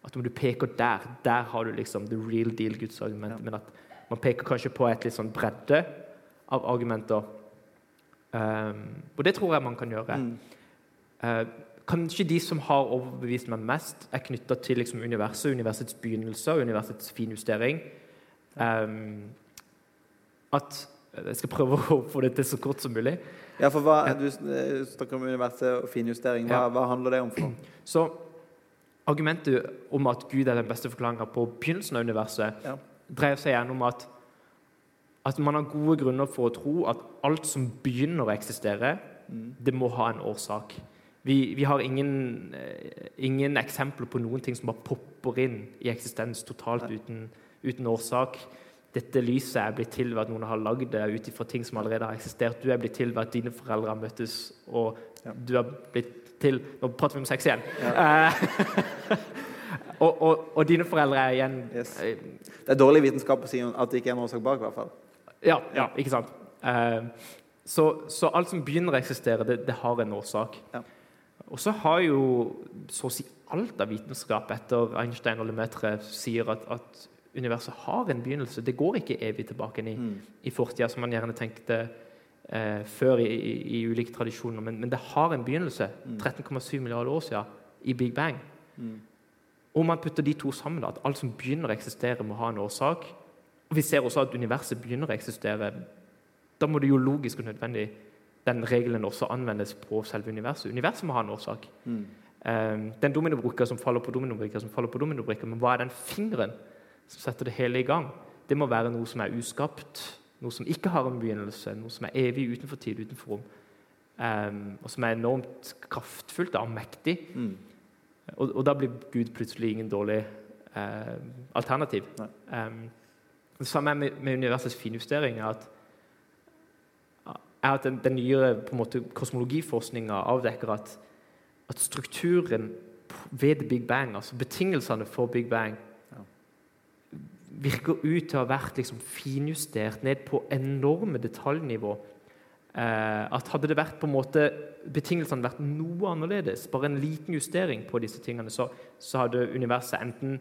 At om du peker der, der har du liksom the real deal Guds argument. Ja. Men at man peker kanskje på et litt sånn bredde av argumenter. Um, og det tror jeg man kan gjøre. Mm. Uh, kanskje de som har overbevist meg mest, er knytta til liksom, universet, universets begynnelse og universets finjustering. Um, at Jeg skal prøve å få det til så kort som mulig. Ja, for hva, Du eh, snakker om universet og finjustering. Hva, Ja. hva handler det om for? Så argumentet om at Gud er den beste forklaringa på begynnelsen av universet, Ja. Dreier seg gjennom at, at man har gode grunner for å tro at alt som begynner å eksistere, Mm. det må ha en årsak. Vi, vi har ingen, eh, ingen eksempler på noen ting som bare popper inn i eksistens totalt uten, uten årsak. Dette lyset er blitt til ved at noen har lagd det ut ifra ting som allerede har eksistert. Du er blitt til ved at dine foreldre har møttes, og Ja. du er blitt til Nå prater vi om sex igjen. Eh, og, og, og dine foreldre er igjen Yes. eh, Det er dårlig vitenskap å si at det ikke er en årsak bak. i hvert fall. Ja, ja ikke sant. Eh, Så, så alt som begynner å eksistere, det, det har en årsak. Ja. Og så har jo så å si alt av vitenskap etter Einstein og Lemaitre sier at, at universet har en begynnelse. Det går ikke evig tilbake i, Mm. i fortida, som man gjerne tenkte eh, før i, i, i ulike tradisjoner. Men, men det har en begynnelse. 13,7 milliarder år siden, i Big Bang. Mm. Om man putter de to sammen, at alt som begynner å eksistere, må ha en årsak og Vi ser også at universet begynner å eksistere. Da må det jo logisk og nødvendig den regelen også anvendes på selve universet. Universet må ha en årsak. Mm. Eh, den dominobrikka som faller på dominobrikka, som faller på dominobrikka, men hva er den fingeren som setter det hele i gang? Det må være noe som er uskapt, noe som ikke har en begynnelse, noe som er evig utenfor tid, utenfor rom, um, og som er enormt kraftfullt og mektig. Mm. Og, og da blir Gud plutselig ingen dårlig eh, alternativ. Um, det samme med, med universets finjustering. er at, er at den, den nyere på en måte, kosmologiforskninga avdekker at, at strukturen ved Big Bang, altså betingelsene for Big Bang, Ja. virker ut til å ha vært liksom, finjustert ned på enorme detaljnivå. Eh, at hadde det vært på en måte betingelsene vært noe annerledes, bare en liten justering på disse tingene, så, så hadde universet enten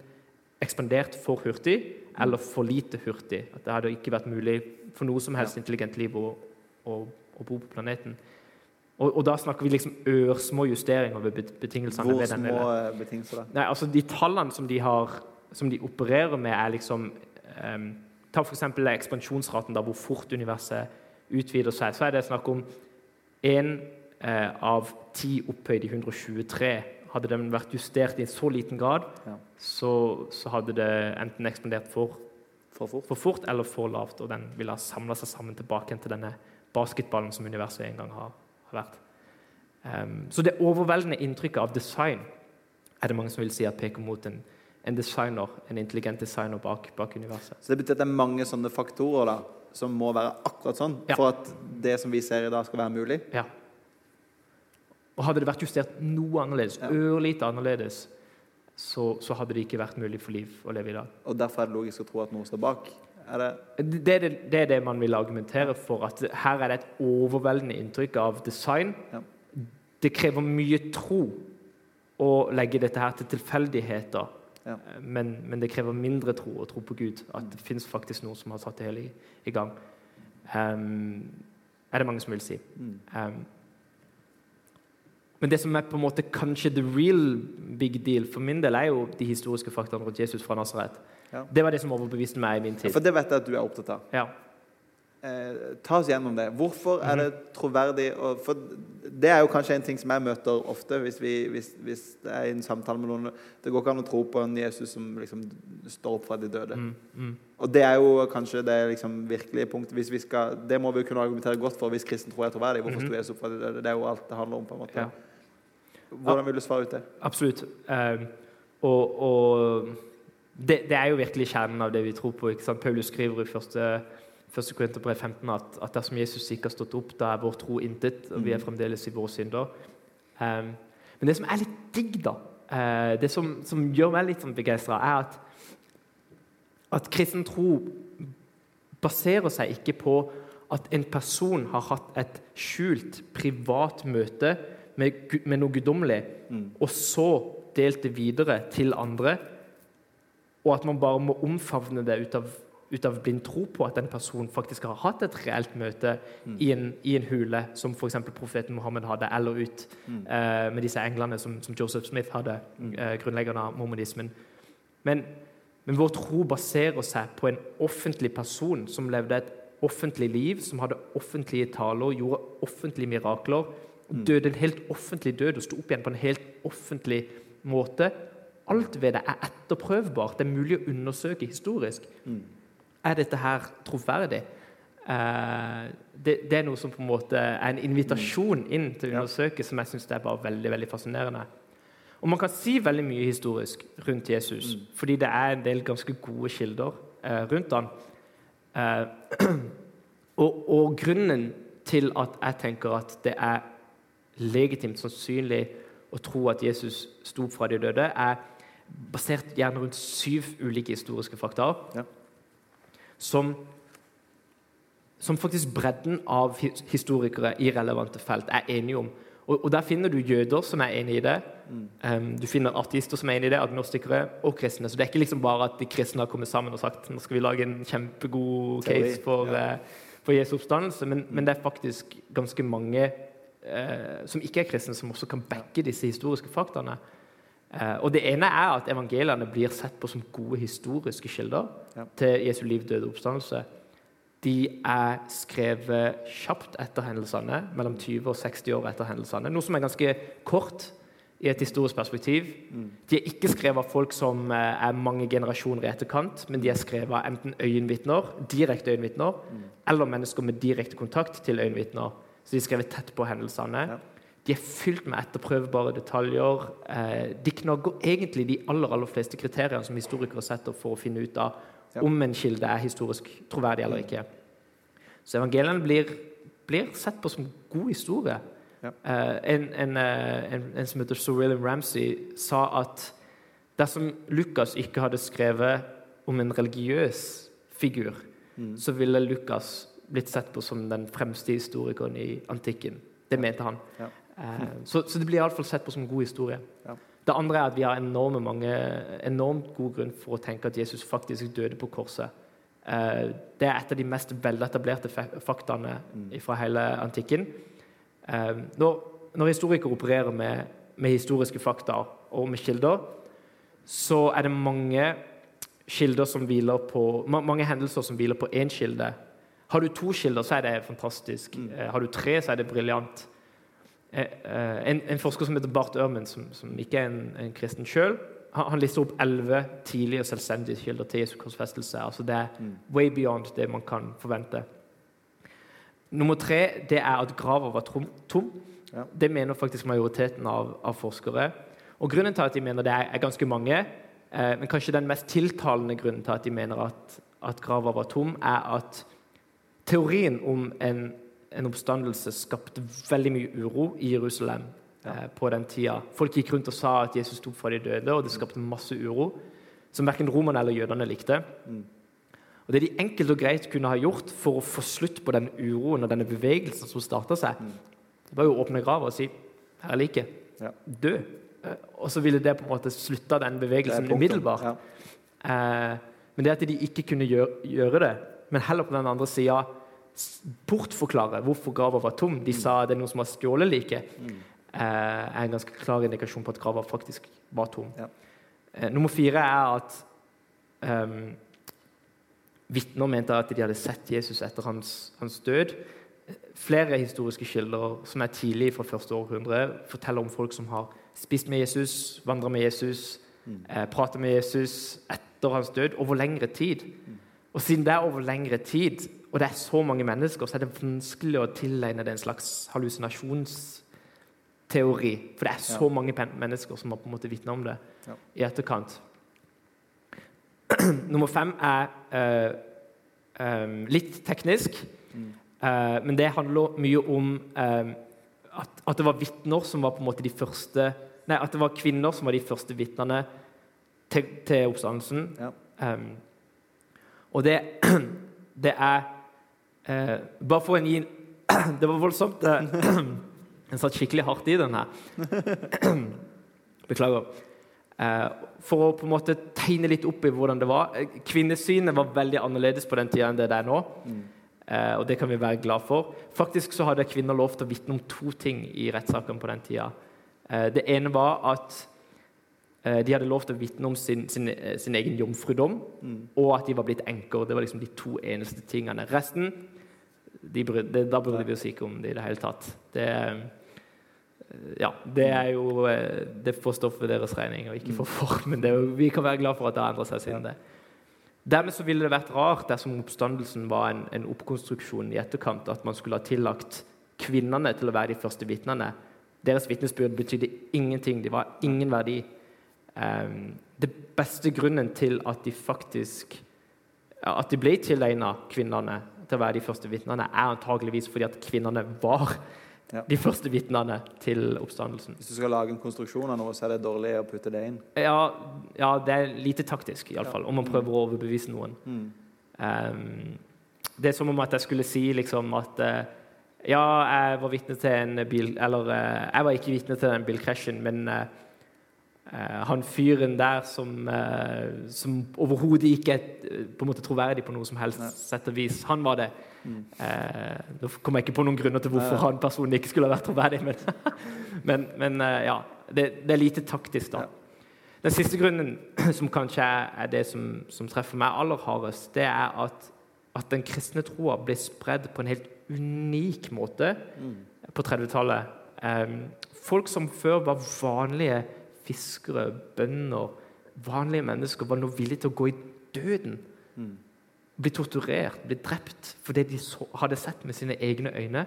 ekspandert for hurtig eller for lite hurtig. At det hadde ikke vært mulig for noe som helst intelligent liv å, å, å bo på planeten. Og, og da snakker vi liksom ørsmå justeringer ved bet- betingelsene. Hvor små betingelser er. Nei, altså De tallene som de, har, som de opererer med, er liksom um, Ta f.eks. ekspansjonsraten, da, hvor fort universet utvider seg. Så er det snakk om én eh, av ti opphøyd i 123. Hadde den vært justert i en så liten grad, Ja. så, så hadde det enten ekspandert for, For fort. for fort eller for lavt, og den ville ha samla seg sammen tilbake til denne basketballen som universet en gang har, har vært. Um, så det overveldende inntrykket av design er det mange som vil si at peker mot en, en designer, en intelligent designer bak, bak universet. Så det betyr at det er mange sånne faktorer da, som må være akkurat sånn Ja. for at det som vi ser i dag, skal være mulig. Ja. Og hadde det vært justert noe annerledes, Ja. ørlite annerledes, så, så hadde det ikke vært mulig for liv å leve i dag. Og derfor er det logisk å tro at noe står bak. Er det Det det er det, det er det man vil argumentere for. At her er det et overveldende inntrykk av design. Ja. Det krever mye tro å legge dette her til tilfeldigheter. Ja. Men, men det krever mindre tro å tro på Gud. At det fins faktisk noen som har satt det hele i, i gang. Um, er det mange som vil si. Um, men det som er på en måte kanskje the real big deal for min del, er jo de historiske faktaene rundt Jesus fra Nazaret. Ja. Det var det som overbeviste meg i min tid. For det vet jeg at du er opptatt av. Ja. Eh, ta oss gjennom det. Hvorfor er Mhm. det troverdig å For det er jo kanskje en ting som jeg møter ofte hvis, vi, hvis, hvis det er i en samtale med noen. Det går ikke an å tro på en Jesus som liksom står opp fra de døde. Mm, mm. Og det er jo kanskje det liksom virkelige punktet. Hvis vi skal, det må vi kunne argumentere godt for hvis kristen tror er troverdig. Hvorfor Mhm. sto Jesus opp fra de døde? Det er jo alt det handler om. på en måte. Ja. Hvordan vil du svare ut det? Absolutt. Um, og og det, det er jo virkelig kjernen av det vi tror på. Paulus skriver i første, første Korinterbrev 15 at, at dersom Jesus ikke har stått opp, da er vår tro intet, og vi er fremdeles i våre synder. Um, men det som er litt digg, da, uh, det som, som gjør meg litt sånn begeistra, er at, at kristen tro baserer seg ikke på at en person har hatt et skjult, privat møte med, med noe guddommelig, Mm. og så delt det videre til andre, og at man bare må omfavne det ut av, ut av blind tro på at den personen faktisk har hatt et reelt møte i, en, i en hule, som f.eks. profeten Mohammed hadde, eller ut eh, med disse englene som, som Joseph Smith hadde, eh, grunnleggeren av mormonismen. Men, men vår tro baserer seg på en offentlig person som levde et offentlig liv, som hadde offentlige taler, gjorde offentlige mirakler, og døde en helt offentlig død og sto opp igjen på en helt offentlig måte. Alt ved det er etterprøvbart. Det er mulig å undersøke historisk. Er dette her troverdig? Eh, det, det er noe som på en måte er en invitasjon inn til å undersøke, som jeg syns er bare veldig veldig fascinerende. Og man kan si veldig mye historisk rundt Jesus, fordi det er en del ganske gode kilder eh, rundt han. Eh, og, og grunnen til at jeg tenker at det er legitimt sannsynlig å tro at Jesus sto opp fra de døde, er basert gjerne rundt syv ulike historiske fakta Ja. Som som faktisk bredden av historikere i relevante felt er enige om. Og, og Der finner du jøder som er enig i det. Um, du finner artister som er enig i det, agnostikere og kristne. Så det er ikke liksom bare at de kristne har kommet sammen og sagt nå skal vi lage en kjempegod case for, ja. uh, for Jesu oppstandelse, men, men det er faktisk ganske mange uh, som ikke er kristne, som også kan backe disse historiske faktaene. Eh, og Det ene er at evangeliene blir sett på som gode historiske kilder Ja. til Jesu liv, døde og oppstandelse. De er skrevet kjapt etter hendelsene, mellom 20 og 60 år etter hendelsene. Noe som er ganske kort i et historisk perspektiv. De er ikke skrevet av folk som eh, er mange generasjoner i etterkant, men de er skrevet av enten øyenvitner, direkte øyenvitner, eller mennesker med direkte kontakt til øyenvitner. Så de er skrevet tett på hendelsene. Ja. De er fylt med etterprøvbare detaljer. Eh, de knagger egentlig de aller, aller fleste kriteriene som historikere setter for å finne ut av om en kilde er historisk troverdig eller ikke. Så evangeliene blir, blir sett på som god historie. Ja. Eh, en, en, eh, en, en som heter Sir William Ramsay, sa at dersom Lukas ikke hadde skrevet om en religiøs figur, så ville Lukas blitt sett på som den fremste historikeren i antikken. Det mente han. Ja. Eh, så, så det blir iallfall sett på som god historie. Ja. Det andre er at vi har enorme mange, enormt god grunn for å tenke at Jesus faktisk døde på korset. Eh, Det er et av de mest veletablerte fa- faktaene fra hele antikken. Eh, Når, når historikere opererer med, med historiske fakta og med kilder, så er det mange som på ma- mange hendelser som hviler på én kilde. Har du to kilder, så er det fantastisk. Eh, Har du tre, så er det briljant. Eh, eh, En, en forsker som heter Bart Ørmen, som, som ikke er en, en kristen sjøl, han, han lister opp elleve tidlige selvstendige kilder til Jesu korsfestelse. Altså det er way beyond det man kan forvente. Nummer tre det er at grava var tom. tom. Ja. Det mener faktisk majoriteten av, av forskere. Og Grunnen til at de mener det, er, er ganske mange. Eh, men kanskje den mest tiltalende grunnen til at de mener at, at grava var tom, er at teorien om en, en oppstandelse skapte veldig mye uro i Jerusalem eh, på den tida. Folk gikk rundt og sa at Jesus sto fra de døde, og det skapte masse uro som verken romerne eller jødene likte. Og Det de enkelt og greit kunne ha gjort for å få slutt på den uroen og denne bevegelsen som starta seg, det var jo å åpne grava og si 'Her er liket. Ja. Dø.' Eh, Og så ville det på en måte slutta den bevegelsen umiddelbart. Ja. Eh, men det at de ikke kunne gjøre, gjøre det, men heller på den andre sida bortforklare hvorfor grava var tom. De sa det er noen som har stjålet liket. Eh, er en ganske klar indikasjon på at grava faktisk var tom. Ja. Eh, nummer fire er at um, vitner mente at de hadde sett Jesus etter hans, hans død. Flere historiske kilder som er tidlig fra første århundre, forteller om folk som har spist med Jesus, vandra med Jesus, eh, prata med Jesus etter hans død over lengre tid. Og siden det er over lengre tid, og det er så mange mennesker, så er det vanskelig å tilegne det en slags hallusinasjonsteori. For det er så Ja. mange mennesker som har på en måte vitna om det Ja. i etterkant. Nummer fem er uh, um, litt teknisk, Eh, men det handler mye om em, at, at det var vitner som var på en måte de første Nei, at det var kvinner som var de første vitnene til, til oppstandelsen. Ja. Um, og det, det er eh, Bare for en gi Det var voldsomt. eh, Jeg satt skikkelig hardt i den her. Beklager. Eh, for å på en måte tegne litt opp i hvordan det var. Eh, Kvinnesynet var veldig annerledes på den tida enn det det er nå. Eh, og det kan vi være glad for. Faktisk så hadde kvinner lov til å vitne om to ting i rettssakene på den tida. Eh, det ene var at eh, de hadde lov til å vitne om sin, sin, eh, sin egen jomfrudom, og at de var blitt enker. Det var liksom de to eneste tingene. Resten de bry, det, Da burde vi oss ikke om det i det hele tatt. Det, eh, ja, det er jo eh, Det får stå for deres regning, og ikke for formen. Det vi kan være glad for at det har endret seg siden det. Dermed så ville det vært rart dersom oppstandelsen var en, en oppkonstruksjon i etterkant, at man skulle ha tillagt kvinnene til å være de første vitnene. Deres vitnesbyrd betydde ingenting. De var ingen verdi. Ehm, det beste grunnen til at de faktisk at de ble tilegna kvinnene til å være de første vitnene, er antageligvis fordi at kvinnene var Ja. de første vitnene til oppstandelsen. Hvis du skal lage en konstruksjon av noe, så er det dårlig å putte det inn. Ja, ja det er lite taktisk, iallfall, om man prøver å overbevise noen. Mm. Um, Det er som om at jeg skulle si liksom at uh, ja, jeg var vitne til en bil Eller uh, jeg var ikke vitne til den bilkrasjen, men eh, han fyren der som, eh, som overhodet ikke er eh, på en måte troverdig på noe som helst sett og vis, han var det. Eh, Nå kommer jeg ikke på noen grunner til hvorfor han personen ikke skulle ha vært troverdig, men, men, men eh, ja, det, det er lite taktisk, da. Den siste grunnen, som kanskje er, det som, som treffer meg aller hardest, det er at, at den kristne troa ble spredd på en helt unik måte på 30-tallet. Eh, folk som før var vanlige fiskere, bønder, vanlige mennesker, var nå villige til å gå i døden. Bli torturert, bli drept for det de så, hadde sett med sine egne øyne.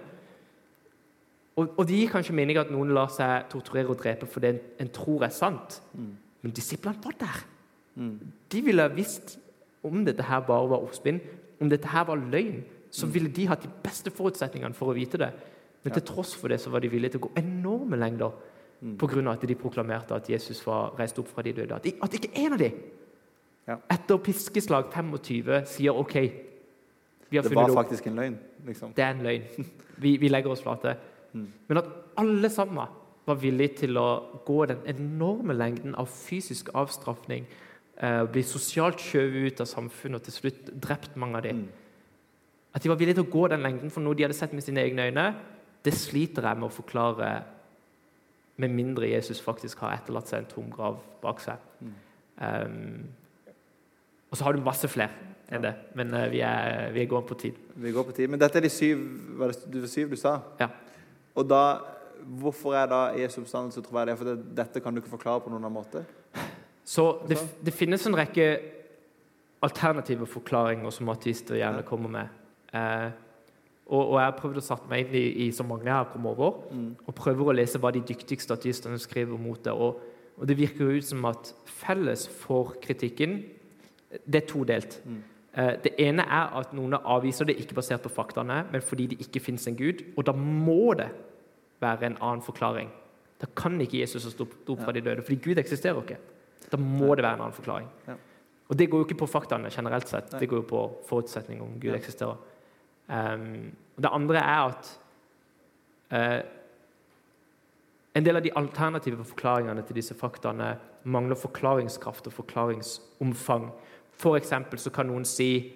Og, og det gir kanskje mening at noen lar seg torturere og drepe fordi en, en tror er sant. Men disiplene var der. De ville visst om dette her bare var oppspinn, om dette her var løgn, så ville de hatt de beste forutsetningene for å vite det. Men til tross for det så var de villige til å gå enorme lengder på grunn av at de proklamerte at Jesus var reist opp fra de døde. At, at ikke en av dem Ja. etter piskeslag 25 sier OK, vi har Det var faktisk en løgn. liksom. Det er en løgn. Vi, vi legger oss flate. Men at alle sammen var villige til å gå den enorme lengden av fysisk avstraffing, eh, bli sosialt skjøvet ut av samfunnet og til slutt drept mange av dem. At de var villige til å gå den lengden for noe de hadde sett med sine egne øyne, det sliter jeg med å forklare med mindre Jesus faktisk har etterlatt seg en tom grav bak seg. Um, og så har du masse flere enn det, men uh, vi, er, vi gående på tid. Vi går på tid. Men dette er de syv var det du, syv du sa? Ja. Og da, hvorfor er da Jesu oppstandelse troverdig? For det, dette kan du ikke forklare på noen annen måte? Så det, det finnes en rekke alternative forklaringer som ateister gjerne kommer med. Eh, og, og jeg har prøvd å sette meg inn i, i så mange jeg har kommet over, og prøver å lese hva de dyktigste statistene skriver mot det. Og, og det virker ut som at felles for kritikken det er todelt. Eh, det ene er at noen avviser det ikke basert på faktaene, men fordi det ikke fins en gud. Og da må det være en annen forklaring. Da kan ikke Jesus ha stått opp fra de døde, fordi Gud eksisterer ikke. Da må det være en annen forklaring. Ja. Og det går jo ikke på faktaene generelt sett, det går jo på forutsetning om Gud eksisterer. Um, det andre er at uh, en del av de alternative forklaringene til disse faktaene mangler forklaringskraft og forklaringsomfang. For så kan noen si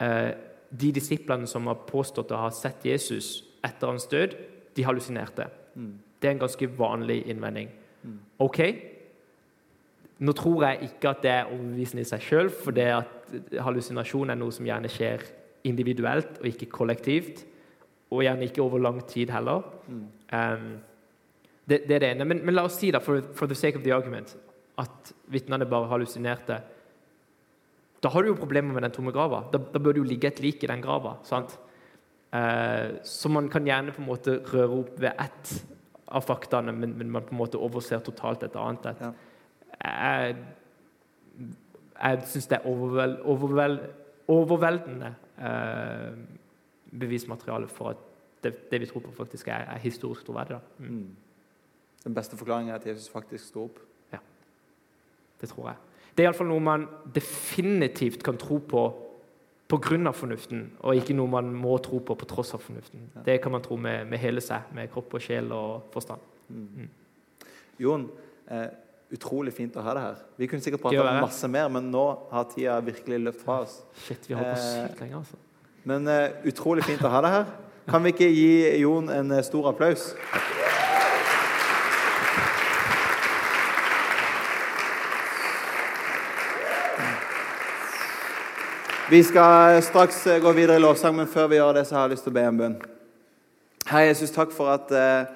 eh, de disiplene som har påstått å ha sett Jesus etter hans død, de hallusinerte. Det er en ganske vanlig innvending. OK, nå tror jeg ikke at det er overbevisende i seg sjøl, for det at hallusinasjon er noe som gjerne skjer individuelt og ikke kollektivt. Og gjerne ikke over lang tid heller. Um, det, det er det ene. Men, men la oss si, da, for, for the sake of the argument, at vitnene bare hallusinerte. Da har du jo problemer med den tomme grava. Da, da bør det jo ligge et lik i den grava. sant? Uh, så man kan gjerne på en måte røre opp ved ett av faktaene, men, men man på en måte overser totalt et annet et. Ja. Jeg, jeg syns det er overvel, overvel, overveldende eh, bevismateriale for at det, det vi tror på, faktisk er, er historisk troverdig. Da. Mm, Den beste forklaringen er at Jesus faktisk sto opp. det tror jeg. Det er iallfall noe man definitivt kan tro på pga. fornuften, og ikke noe man må tro på på tross av fornuften. Det kan man tro med, med hele seg, med kropp og sjel og forstand. Jon, eh, utrolig fint å ha deg her. Vi kunne sikkert prata masse mer, men nå har tida virkelig løpt fra oss. Shit, vi har holdt på Eh, sykt lenge, altså. Men uh, utrolig fint å ha deg her. Kan vi ikke gi Jon en eh, stor applaus? Vi skal straks gå videre i lovsang, men før vi gjør det, så har jeg lyst til å be en bønn. Herre Jesus, takk for at eh,